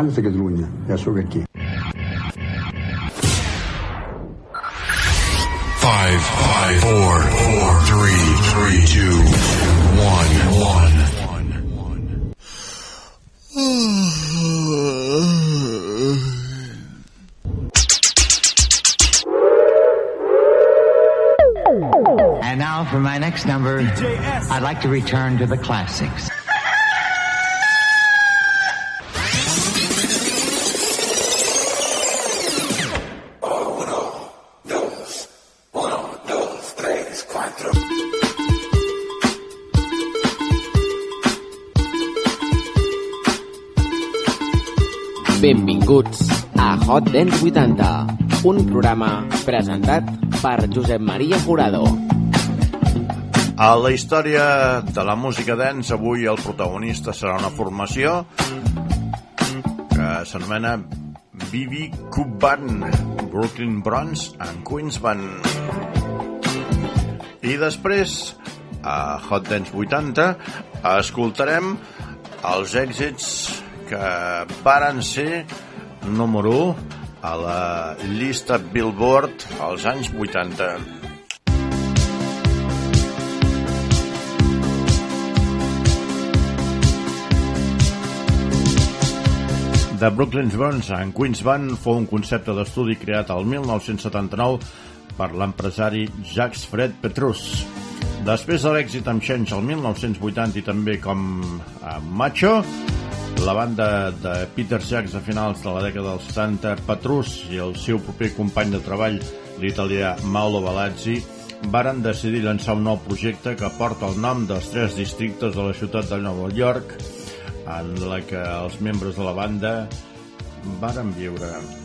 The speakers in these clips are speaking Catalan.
abans de Catalunya. Ja sóc aquí. Five, five, four, four, three, three, two, one, one. And now for my next number, I'd like to return to the classics. Hot Dance 80, un programa presentat per Josep Maria Jurado. A la història de la música dance, avui el protagonista serà una formació que s'anomena BB Cub Band, Brooklyn Bronze and Queens Band. I després, a Hot Dance 80, escoltarem els èxits que varen ser número 1 a la llista Billboard als anys 80. The Brooklyn's Burns en Queens Band fou un concepte d'estudi creat al 1979 per l'empresari Jacques Fred Petrus. Després de l'èxit amb Change al 1980 i també com a Macho, la banda de Peter Jacks a finals de la dècada dels 70, Petrus i el seu proper company de treball, l'italià Mauro Balazzi, varen decidir llançar un nou projecte que porta el nom dels tres districtes de la ciutat de Nova York, en la que els membres de la banda varen viure.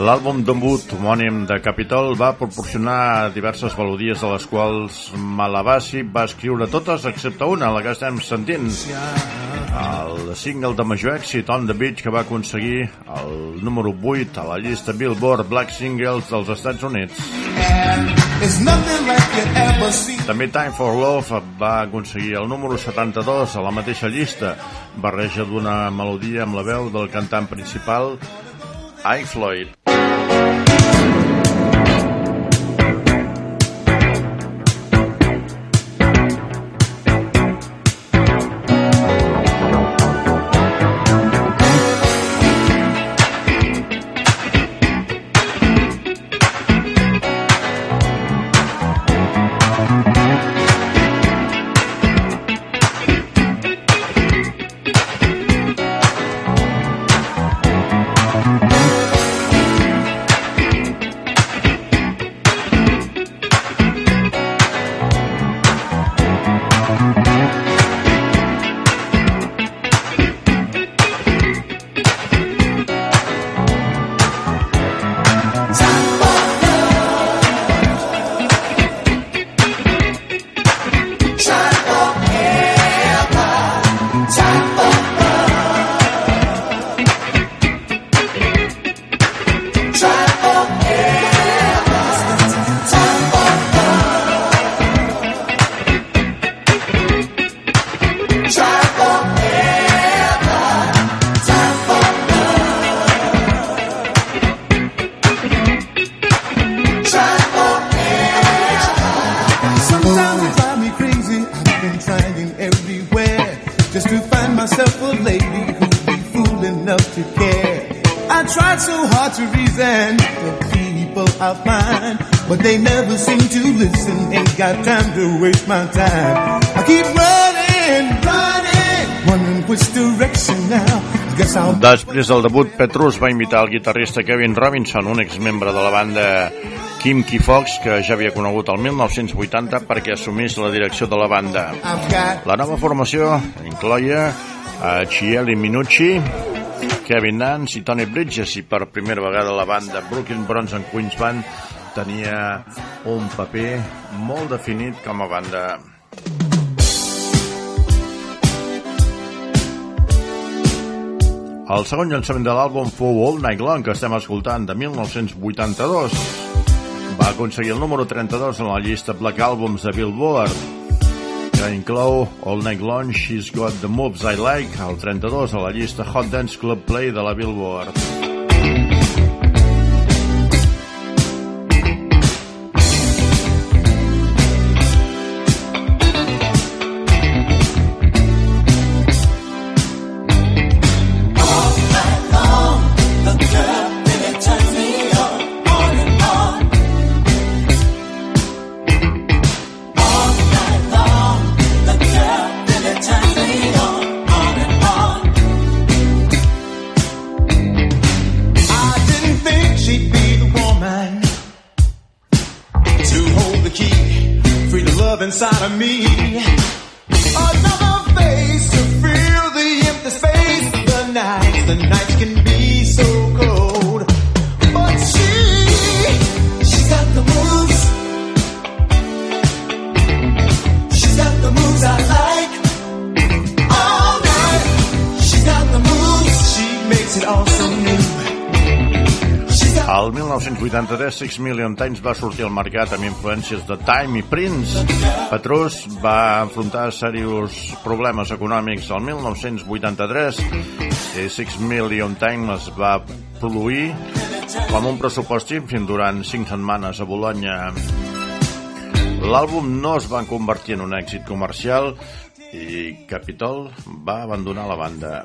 L'àlbum debut homònim de Capitol va proporcionar diverses melodies de les quals Malabasi va escriure totes excepte una, la que estem sentint. El single de major èxit On the Beach que va aconseguir el número 8 a la llista Billboard Black Singles dels Estats Units. També Time for Love va aconseguir el número 72 a la mateixa llista, barreja d'una melodia amb la veu del cantant principal, I Floyd. Reason the people I find, but they never seem to listen. Ain't got time to waste my time. I keep running, running, wondering which direction now. Després del debut, Petrus va invitar el guitarrista Kevin Robinson, un exmembre de la banda Kim Key Fox, que ja havia conegut el 1980 perquè assumís la direcció de la banda. La nova formació incloia a Chieli Minucci, Kevin Nance i Tony Bridges i per primera vegada la banda Brooklyn Bronze and Queens Band tenia un paper molt definit com a banda. El segon llançament de l'àlbum fou All Night Long, que estem escoltant, de 1982. Va aconseguir el número 32 en la llista Black Albums de Billboard, que inclou All Night Long, She's Got the Moves I Like, el 32 a la llista Hot Dance Club Play de la Billboard. Love inside of me. 1983, Six Million Times va sortir al mercat amb influències de Time i Prince. Petrus va enfrontar serios problemes econòmics el 1983 i Six Million Times es va produir com un pressupost ínfim durant cinc setmanes a Bologna. L'àlbum no es va convertir en un èxit comercial i Capitol va abandonar la banda.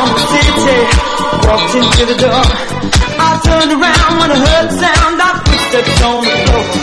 Walked into the door. I turned around when I heard the sound of footsteps on the floor.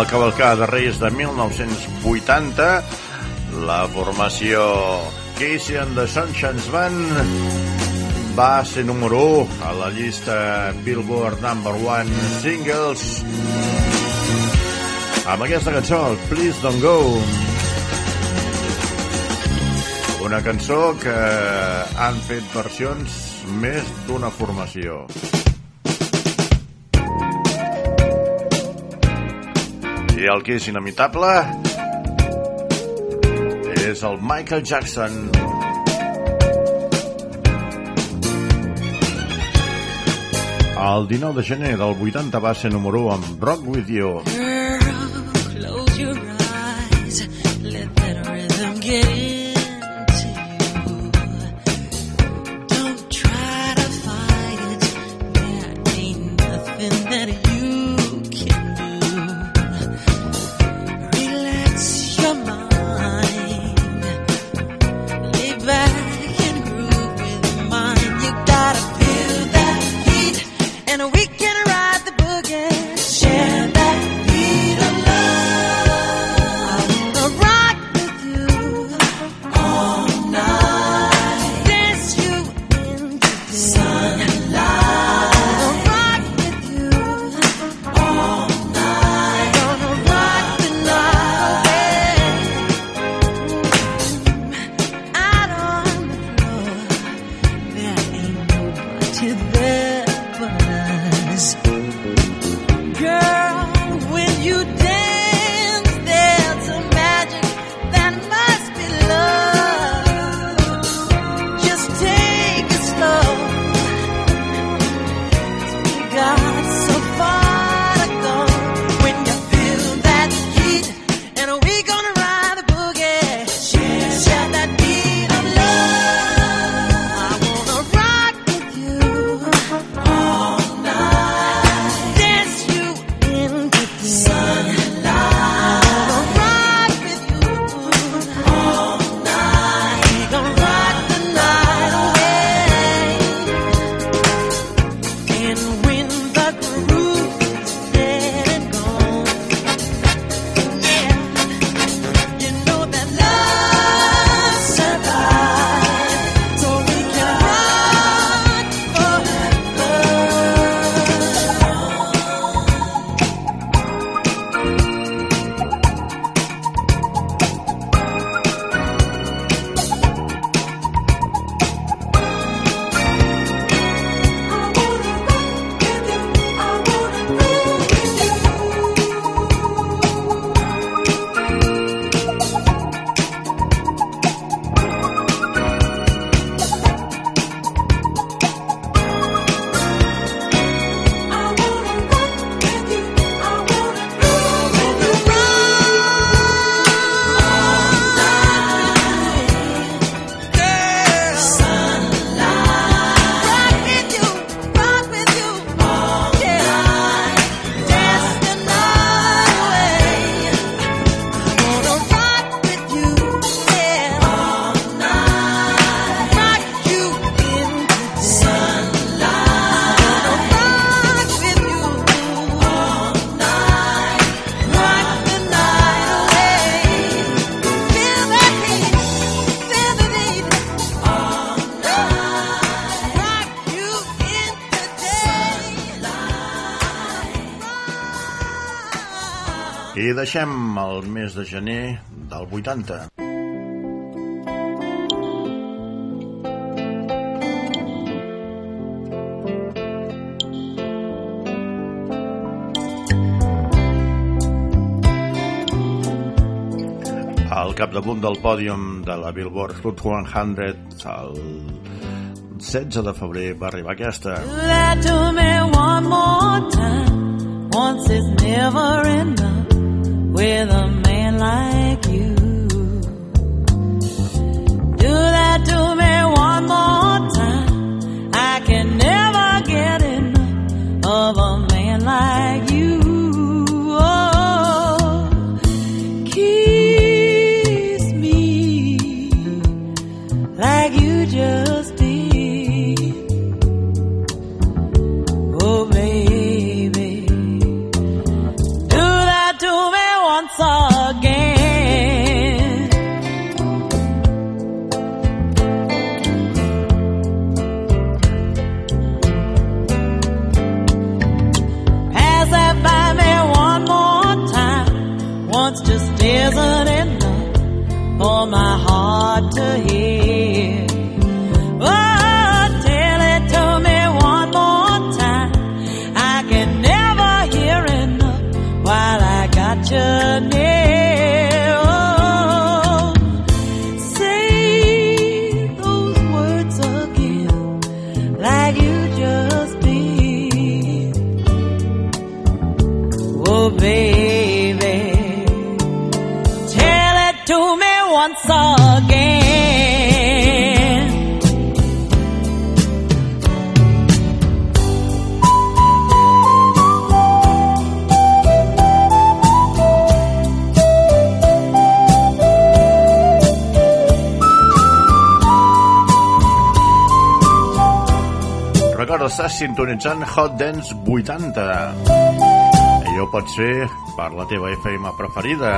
La cavalcada de Reis de 1980, la formació Casey and the Sunshine Band va ser número 1 a la llista Billboard Number 1 Singles amb aquesta cançó, Please Don't Go. Una cançó que han fet versions més d'una formació. I el que és inimitable és el Michael Jackson. El 19 de gener del 80 va ser número 1 amb Rock With You. Close Deixem el mes de gener del 80. Al capdamunt del pòdium de la Billboard Hot 100 el 16 de febrer va arribar aquesta. That to me one more time. Once is never enough with a man like sintonitzant Hot Dance 80. I ho pots fer per la teva FM preferida.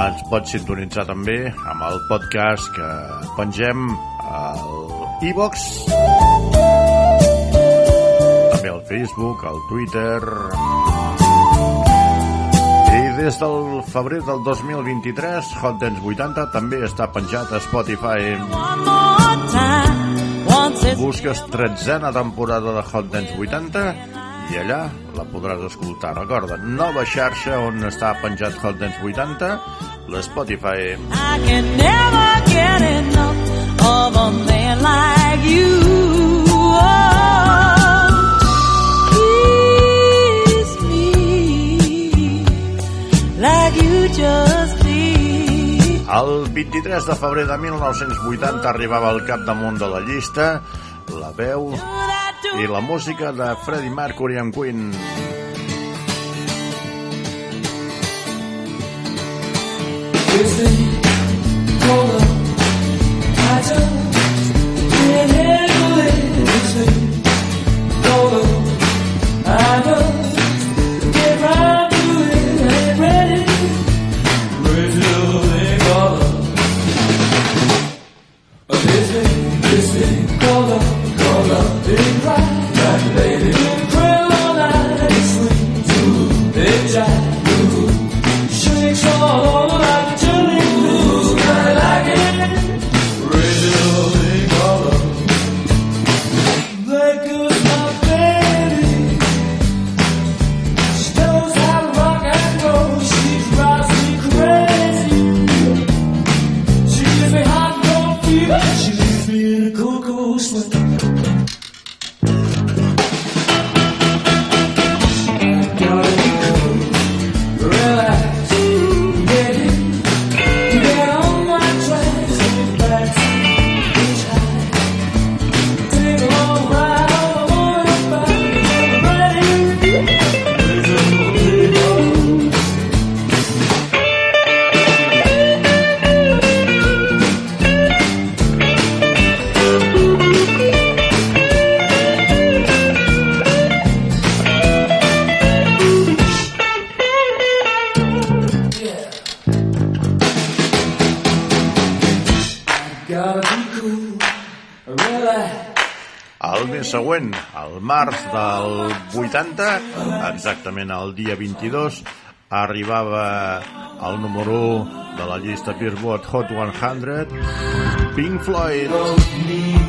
Ens pots sintonitzar també amb el podcast que pengem al iVox, també al Facebook, al Twitter... I des del febrer del 2023, Hot Dance 80 també està penjat a Spotify. One more Busques tretzena temporada de Hot Dance 80 i allà la podràs escoltar. Recorda, nova xarxa on està penjat Hot Dance 80, l'Spotify. I can never get enough of a man like you. Oh, me like you just. El 23 de febrer de 1980 arribava al capdamunt de la llista la veu i la música de Freddie Mercury and Queen. She següent, al març del 80, exactament el dia 22, arribava al número 1 de la llista Billboard Hot 100, Pink Floyd.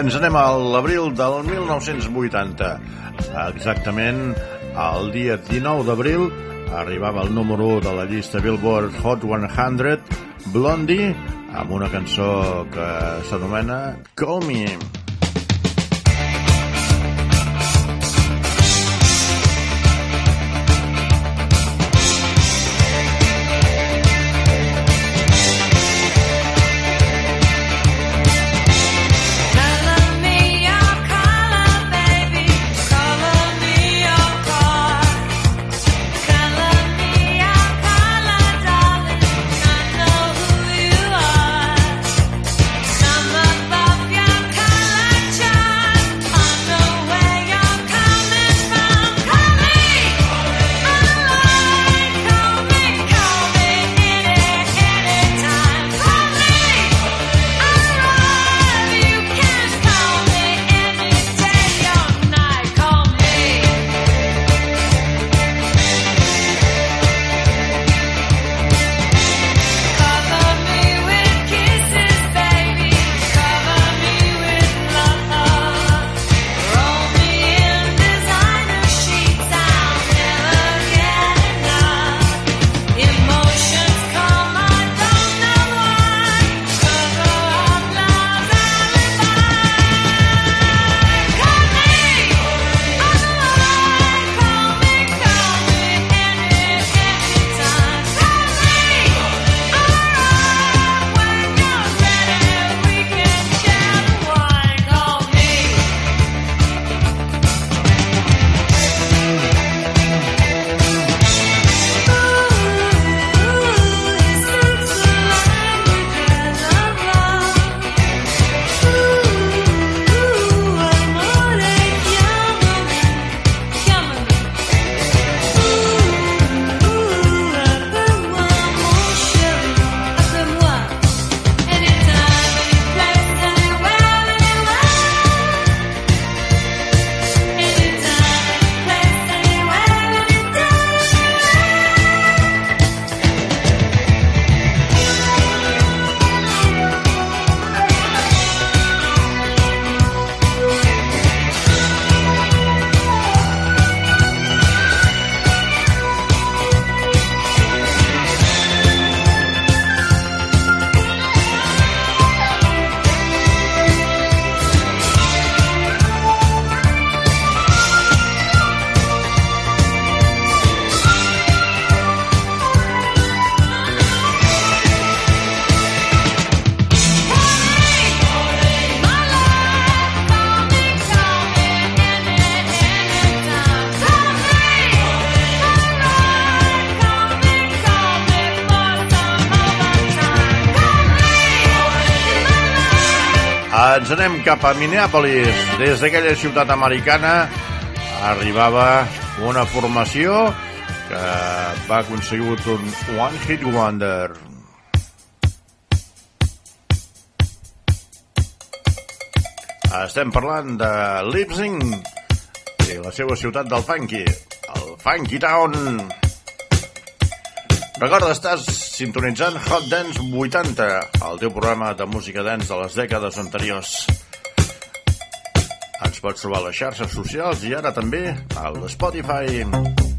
Ens anem a l'abril del 1980. Exactament el dia 19 d'abril arribava al número 1 de la llista Billboard Hot 100 Blondie amb una cançó que s'anomena Call Me. Ens anem cap a Minneapolis. Des d'aquella ciutat americana arribava una formació que va aconseguir un One Hit Wonder. Estem parlant de Leipzig i la seva ciutat del funky, el Funky Town. Recorda, estàs sintonitzant Hot Dance 80, el teu programa de música dance de les dècades anteriors. Ens pots trobar a les xarxes socials i ara també a l'Spotify. Well,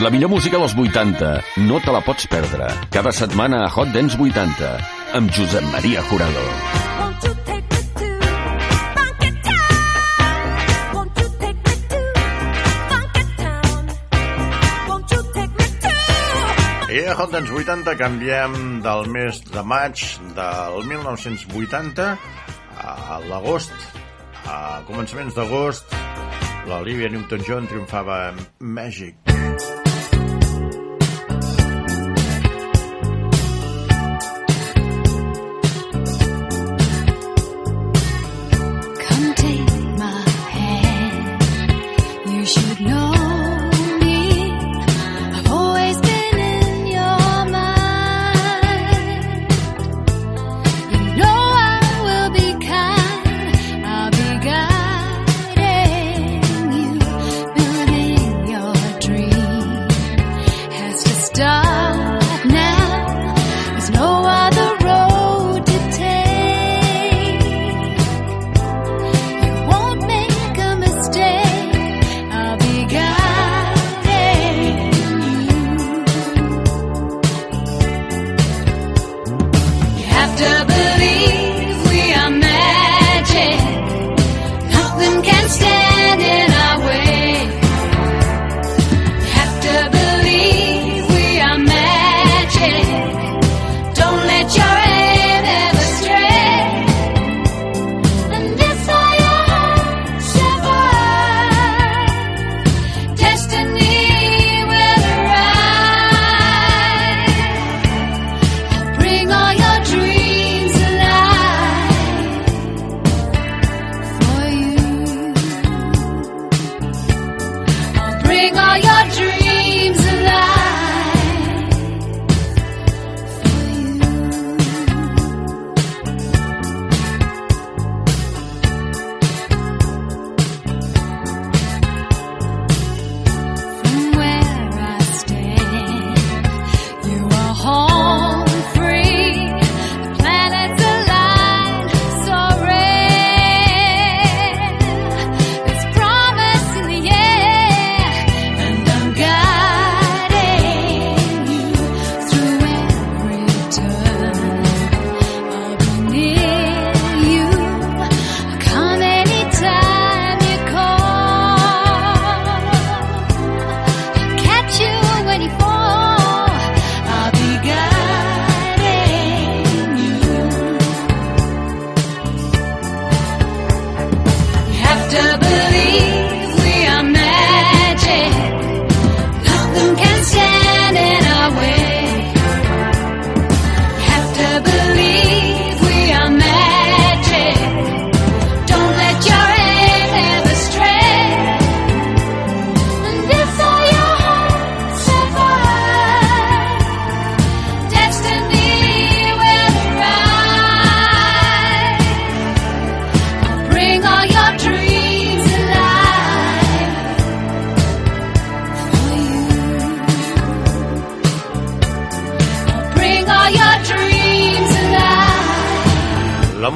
la millor música dels 80. No te la pots perdre. Cada setmana a Hot Dance 80. Amb Josep Maria Jurado. I a Hot Dance 80 canviem del mes de maig del 1980 a l'agost. A començaments d'agost, l'Olivia Newton-John triomfava amb Magic.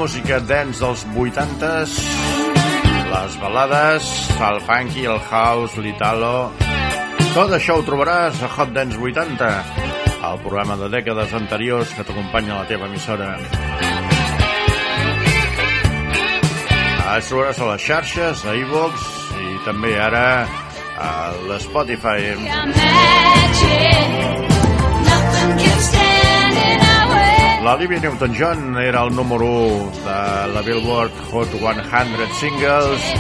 Música dance dels 80s, les balades, el funky, el house, l'italo... Tot això ho trobaràs a Hot Dance 80, el programa de dècades anteriors que t'acompanya a la teva emissora. Es trobaràs a les xarxes, a iVox i també ara a l'Spotify. Nothing can stand our way. La Olivia Newton-John era el número 1 de la Billboard Hot 100 Singles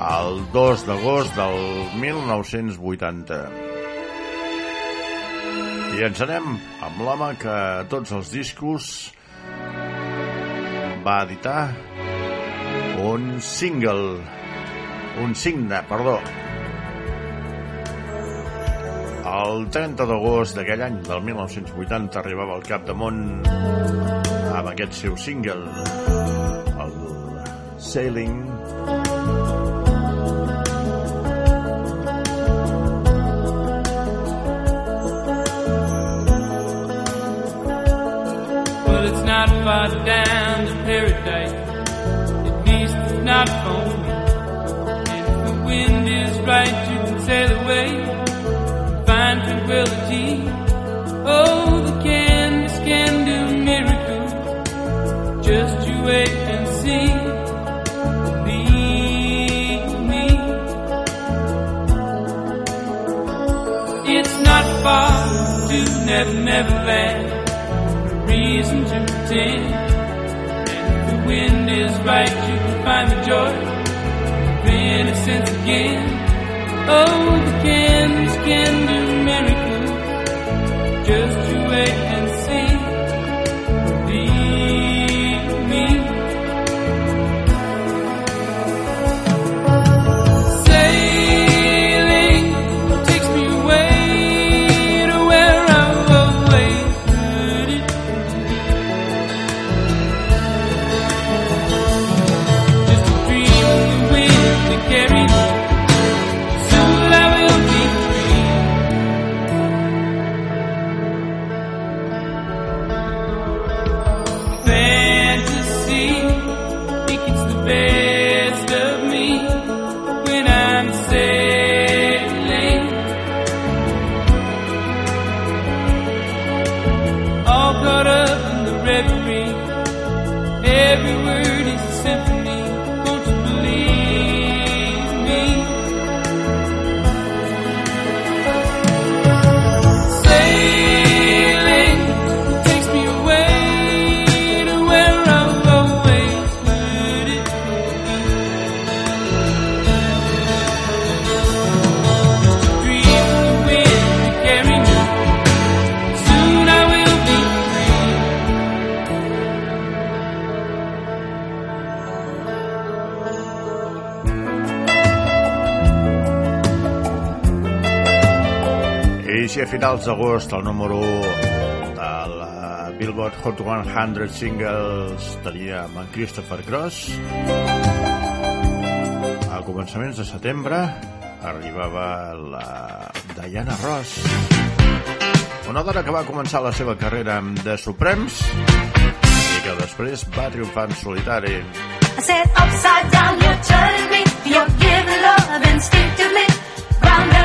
el 2 d'agost del 1980. I ens anem amb l'home que tots els discos va editar un single, un signe, perdó, el 30 d'agost d'aquell any, del 1980, arribava al capdamunt amb aquest seu single, el Sailing. Well, it's not far down to paradise. At least it's not for me. And if the wind is right, you can sail away. Tranquility. Oh, the canvas can do miracles. Just you wait and see. Believe me. It's not far to Never Never Land. No reason to pretend. And if the wind is right, you can find the joy innocence again. Oh, the canvas can do. Just you wait and finals d'agost el número 1 de la Billboard Hot 100 Singles amb en Christopher Cross, a començaments de setembre arribava la Diana Ross, una dona que va començar la seva carrera amb The Supremes i que després va triomfar en solitari. I said upside down, you're turning me. You're giving love instinctively. Round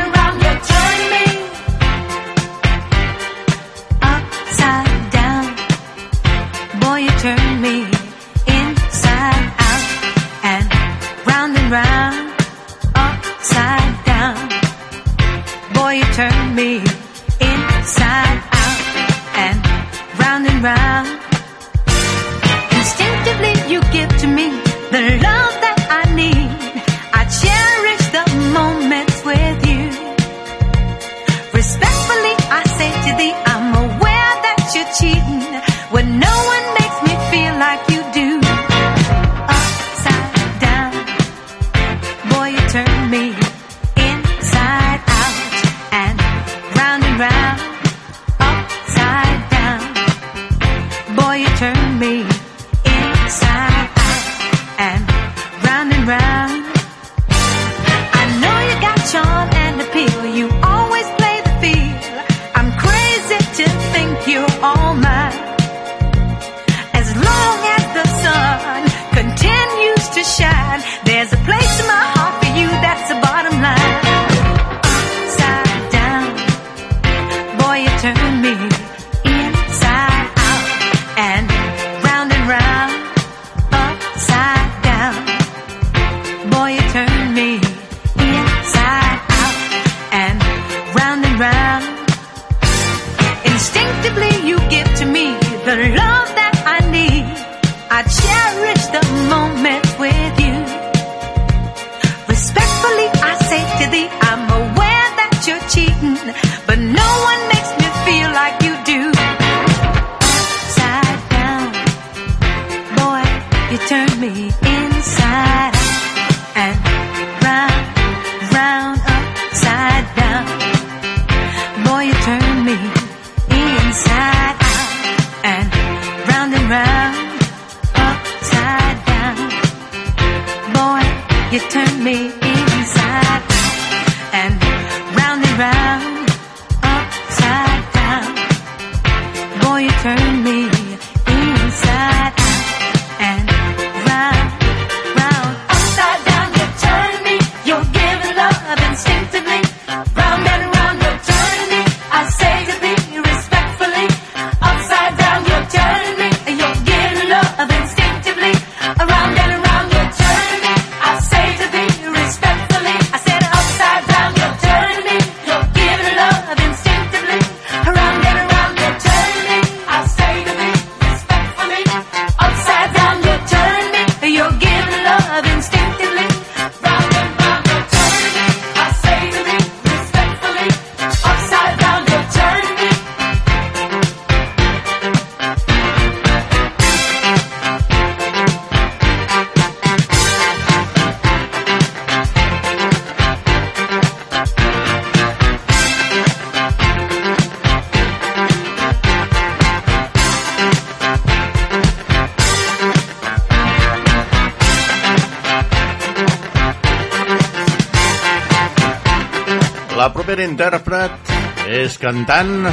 La propera intèrpret és cantant,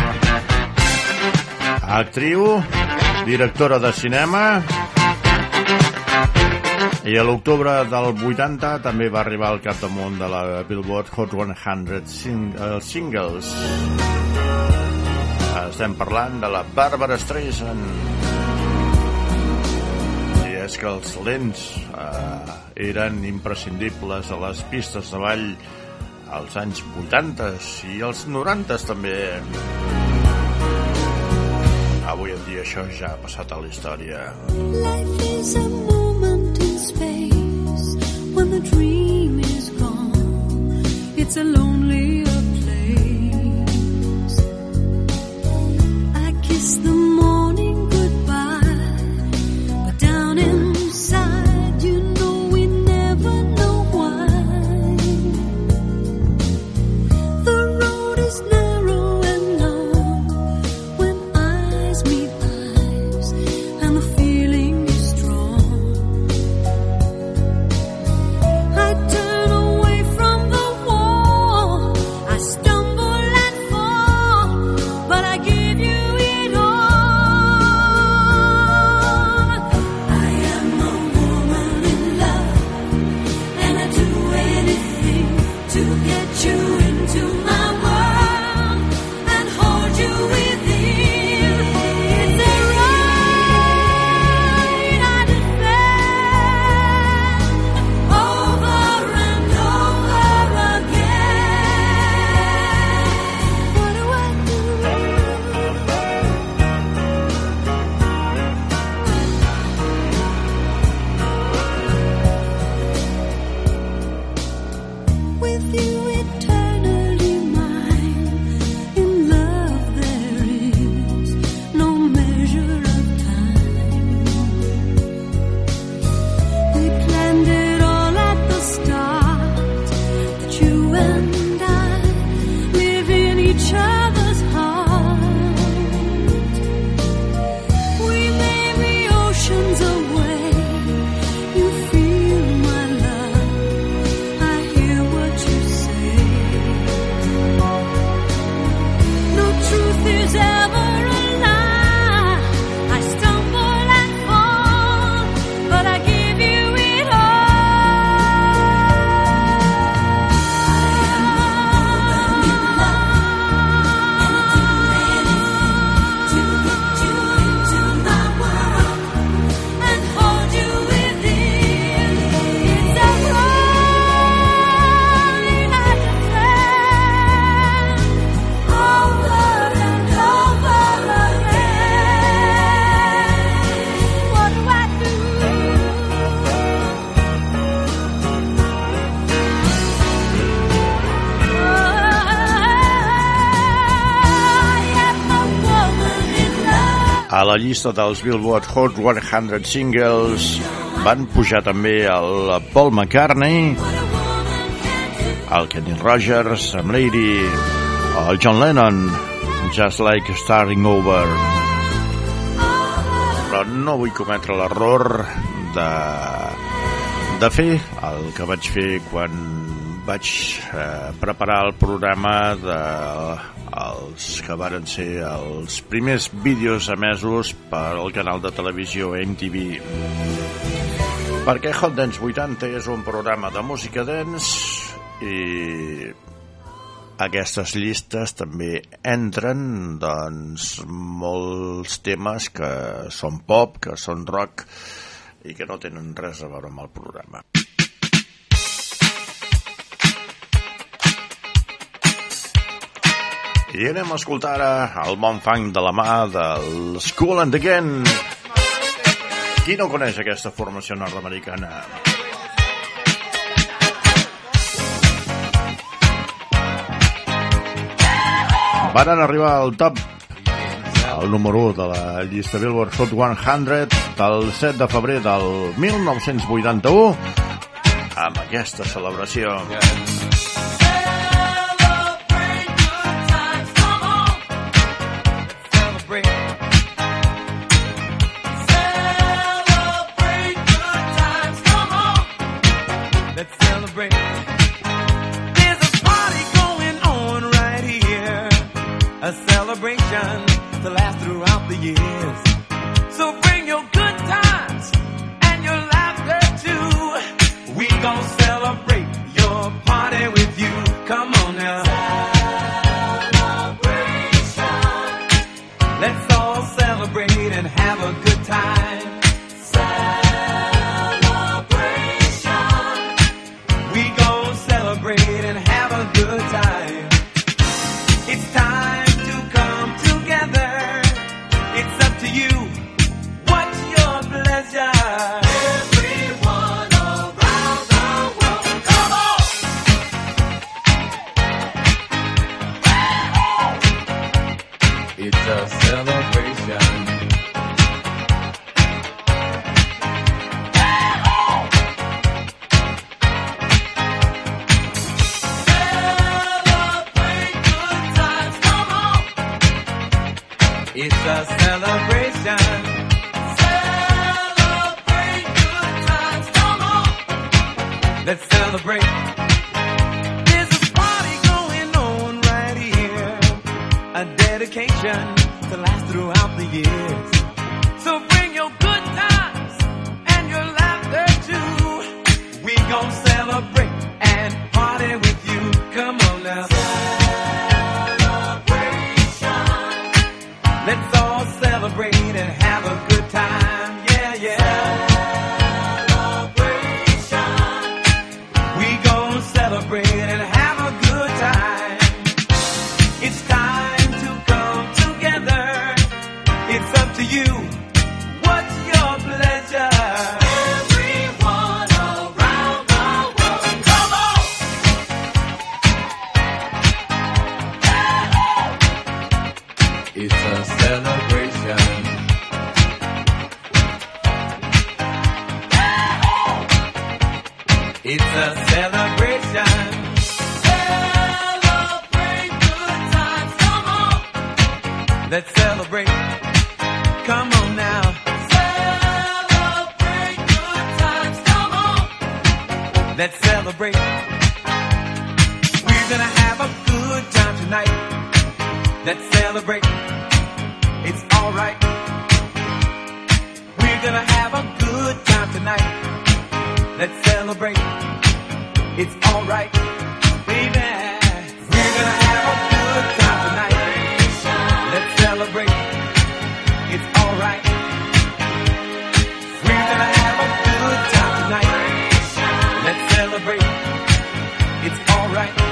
actriu, directora de cinema i a l'octubre del 80 també va arribar al capdamunt de la Billboard Hot 100 sing eh, Singles. Estem parlant de la Barbara Streisand. És que els lents eh, eren imprescindibles a les pistes de ball als anys 80 i als 90 també. Avui en dia això ja ha passat a la història. Life is a moment in space when the dream is gone. It's a lonelier place. I kiss the morning la llista dels Billboard Hot 100 Singles van pujar també el Paul McCartney, el Kenny Rogers, Sam Lady, el John Lennon, Just Like Starting Over. Però no vull cometre l'error de, de fer el que vaig fer quan vaig eh, preparar el programa de els que varen ser els primers vídeos emesos al canal de televisió MTV. Perquè Hot Dance 80 és un programa de música dance i aquestes llistes també entren doncs molts temes que són pop, que són rock i que no tenen res a veure amb el programa. I anem a escoltar ara el bon fang de la mà del School and Again. Qui no coneix aquesta formació nord-americana? Van arribar al top el número 1 de la llista Billboard Hot 100 del 7 de febrer del 1981 amb aquesta celebració. Let's Let's celebrate. We're gonna have a good time tonight. Let's celebrate. It's alright. We're gonna have a good time tonight. Let's celebrate. It's alright, baby. We're gonna have a good time tonight. Let's celebrate. It's alright. Celebrate. It's alright.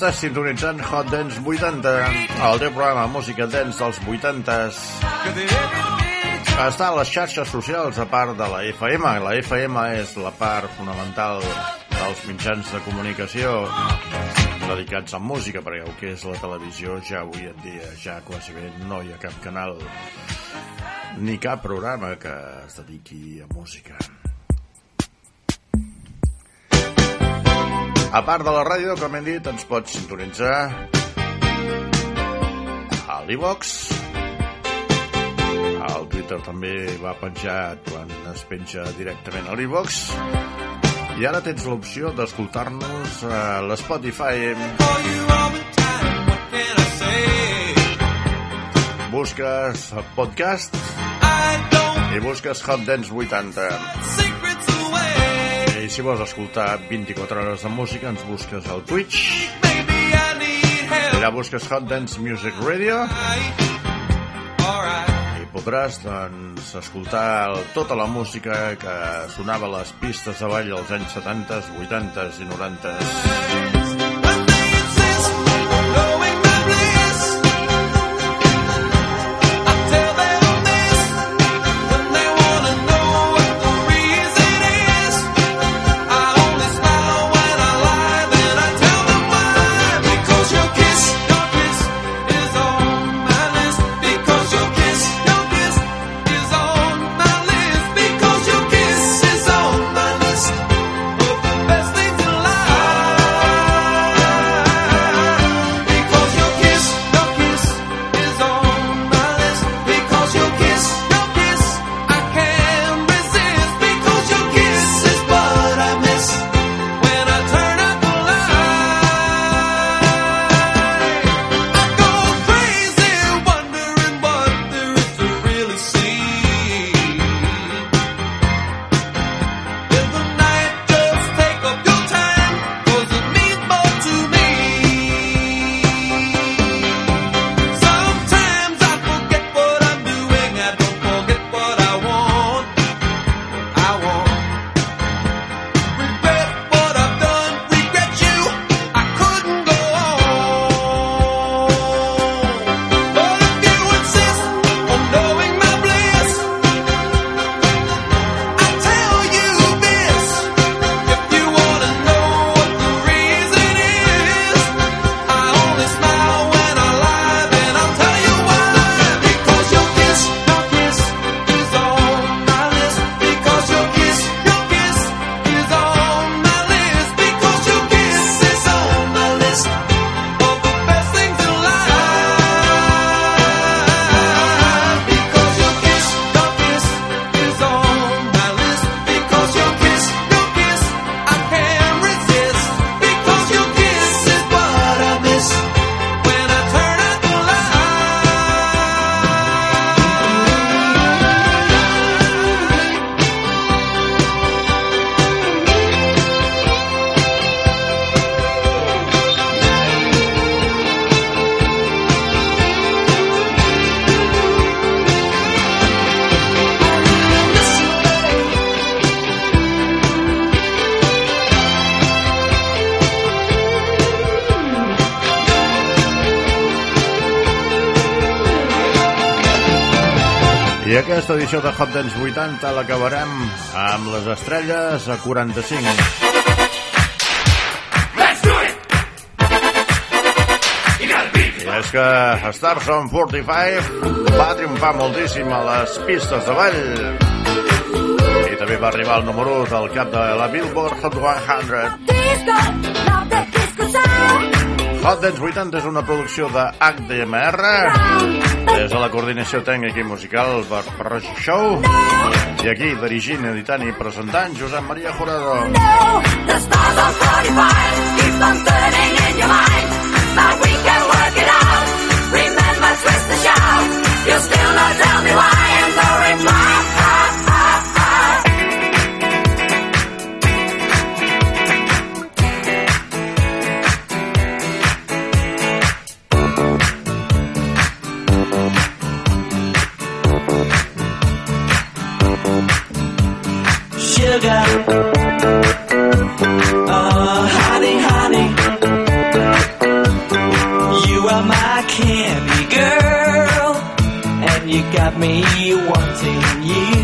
Estàs sintonitzant Hot Dance 80, el teu programa música dance dels 80s. Està a les xarxes socials, a part de la FM. La FM és la part fonamental dels mitjans de comunicació dedicats a música, perquè el que és la televisió ja avui en dia ja quasi bé no hi ha cap canal ni cap programa que es dediqui a música. A part de la ràdio, com hem dit, ens pots sintonitzar a l'Ivox. Al Twitter també va penjat quan es penja directament a l'Ivox. I ara tens l'opció d'escoltar-nos a l'Spotify. Busques el podcast i busques Hot Dance 80. Si vols escoltar 24 hores de música, ens busques al Twitch. Allà busques Hot Dance Music Radio. I podràs doncs, escoltar tota la música que sonava a les pistes de ball als anys 70, 80 i 90. edició de Hot Dance 80 l'acabarem amb les estrelles a 45. és que Stars on 45 va triomfar moltíssim a les pistes de ball. I també va arribar al número 1 del cap de la Billboard Hot 100 Hot Dance 80 és una producció de HDMR des de la coordinació tècnica i musical per Parroix Show i aquí dirigint, editant i presentant Josep Maria Jurado. Remember, twist still not tell me why I'm no reply. sugar. Oh, uh, honey, honey, you are my candy girl, and you got me wanting you.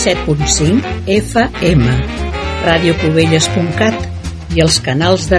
107.5 FM, radiocubelles.cat i els canals de